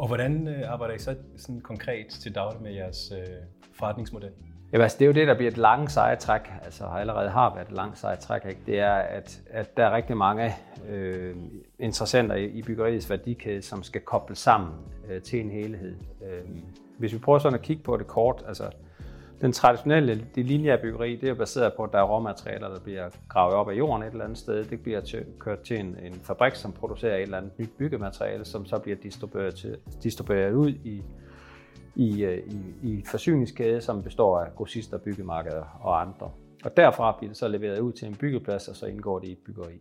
Og hvordan øh, arbejder I så sådan konkret til daglig med jeres øh, forretningsmodel? Ja, altså, det er jo det, der bliver et langt sejtræk, altså allerede har været et langt sejtræk, ikke? det er, at, at der er rigtig mange øh, interessenter i, i byggeriets værdikæde, som skal kobles sammen øh, til en helhed. Øh, hvis vi prøver sådan at kigge på det kort, altså den traditionelle, det lineære byggeri, det er baseret på, at der er råmaterialer, der bliver gravet op af jorden et eller andet sted. Det bliver til, kørt til en, en fabrik, som producerer et eller andet nyt byggemateriale, som så bliver distribueret, til, distribueret ud i, i, øh, i, i, i forsyningskæde, som består af grossister, byggemarkeder og andre. Og derfra bliver det så leveret ud til en byggeplads, og så indgår det i et byggeri.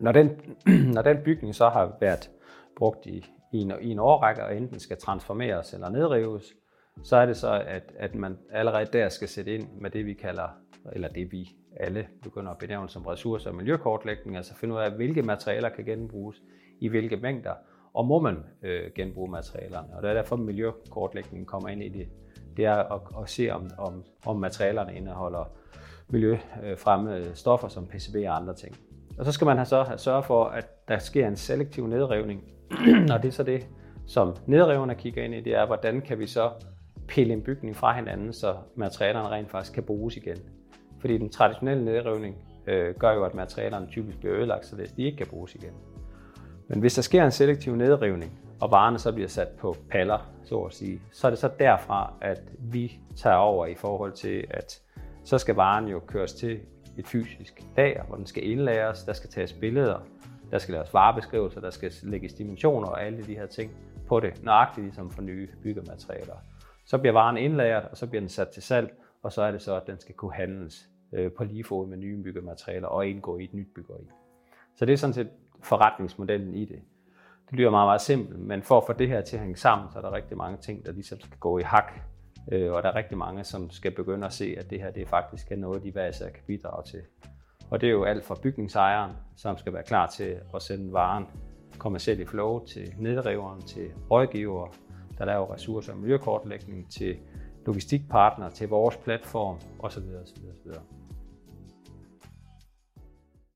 Når den, når den bygning så har været brugt i, i, en, i en årrække, og enten skal transformeres eller nedrives, så er det så, at, at man allerede der skal sætte ind med det, vi kalder, eller det vi alle begynder at benævne som ressource- og miljøkortlægning, altså finde ud af, hvilke materialer kan genbruges, i hvilke mængder, og må man øh, genbruge materialerne. Og det er derfor, at miljøkortlægningen kommer ind i det. Det er at, at se, om, om, om materialerne indeholder miljøfremmede øh, stoffer som PCB og andre ting. Og så skal man have så have sørge for, at der sker en selektiv nedrivning. og det er så det, som nedriverne kigger ind i, det er, hvordan kan vi så pille en bygning fra hinanden, så materialerne rent faktisk kan bruges igen. Fordi den traditionelle nedrivning øh, gør jo, at materialerne typisk bliver ødelagt, så de ikke kan bruges igen. Men hvis der sker en selektiv nedrivning, og varerne så bliver sat på paller, så at sige, så er det så derfra, at vi tager over i forhold til, at så skal varen jo køres til et fysisk lager, hvor den skal indlæres, der skal tages billeder, der skal laves varebeskrivelser, der skal lægges dimensioner og alle de her ting på det, nøjagtigt ligesom for nye byggematerialer. Så bliver varen indlagret, og så bliver den sat til salg, og så er det så, at den skal kunne handles øh, på lige fod med nye byggematerialer og indgå i et nyt byggeri. Så det er sådan set forretningsmodellen i det. Det lyder meget, meget simpelt, men for at få det her til at hænge sammen, så er der rigtig mange ting, der ligesom skal gå i hak. Øh, og der er rigtig mange, som skal begynde at se, at det her det faktisk er noget, de hver især kan bidrage til. Og det er jo alt fra bygningsejeren, som skal være klar til at sende varen kommercielt i flow til nedriveren, til rådgiver, der laver ressourcer- og miljøkortlægning, til logistikpartner, til vores platform osv. osv., osv.